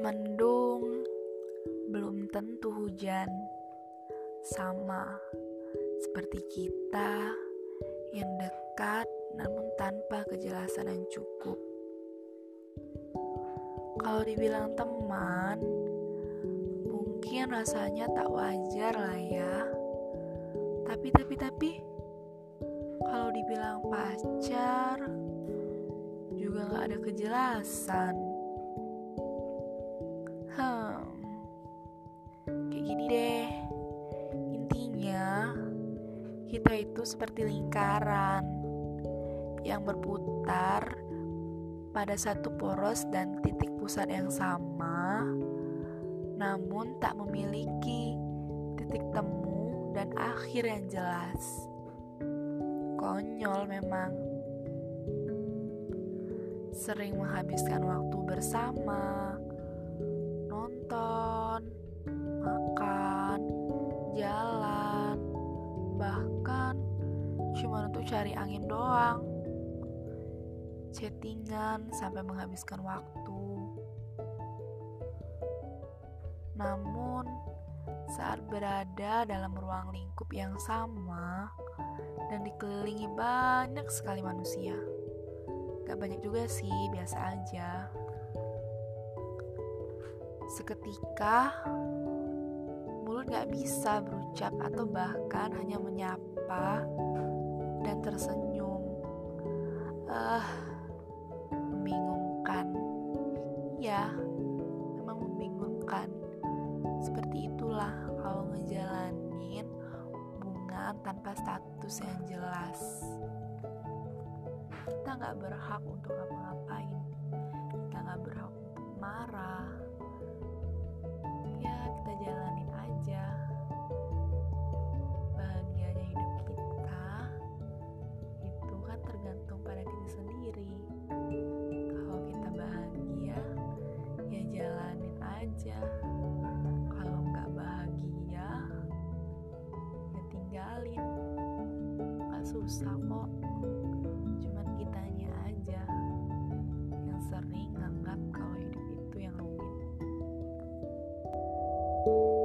Mendung belum tentu hujan, sama seperti kita yang dekat namun tanpa kejelasan yang cukup. Kalau dibilang teman, mungkin rasanya tak wajar lah ya. Tapi, tapi, tapi, kalau dibilang pacar juga gak ada kejelasan. Kita itu seperti lingkaran yang berputar pada satu poros dan titik pusat yang sama, namun tak memiliki titik temu dan akhir yang jelas. Konyol memang. Sering menghabiskan waktu bersama, nonton, makan, cari angin doang. Chattingan sampai menghabiskan waktu. Namun, saat berada dalam ruang lingkup yang sama dan dikelilingi banyak sekali manusia, gak banyak juga sih, biasa aja. Seketika, mulut gak bisa berucap atau bahkan hanya menyapa dan tersenyum. Ah, uh, membingungkan. Ya, memang membingungkan. Seperti itulah kalau ngejalanin hubungan tanpa status yang jelas. Kita gak berhak untuk ngapa-ngapain. Kita gak berhak untuk marah susah kok. Cuman kitanya aja yang sering nganggap kalau hidup itu yang rumit. thank you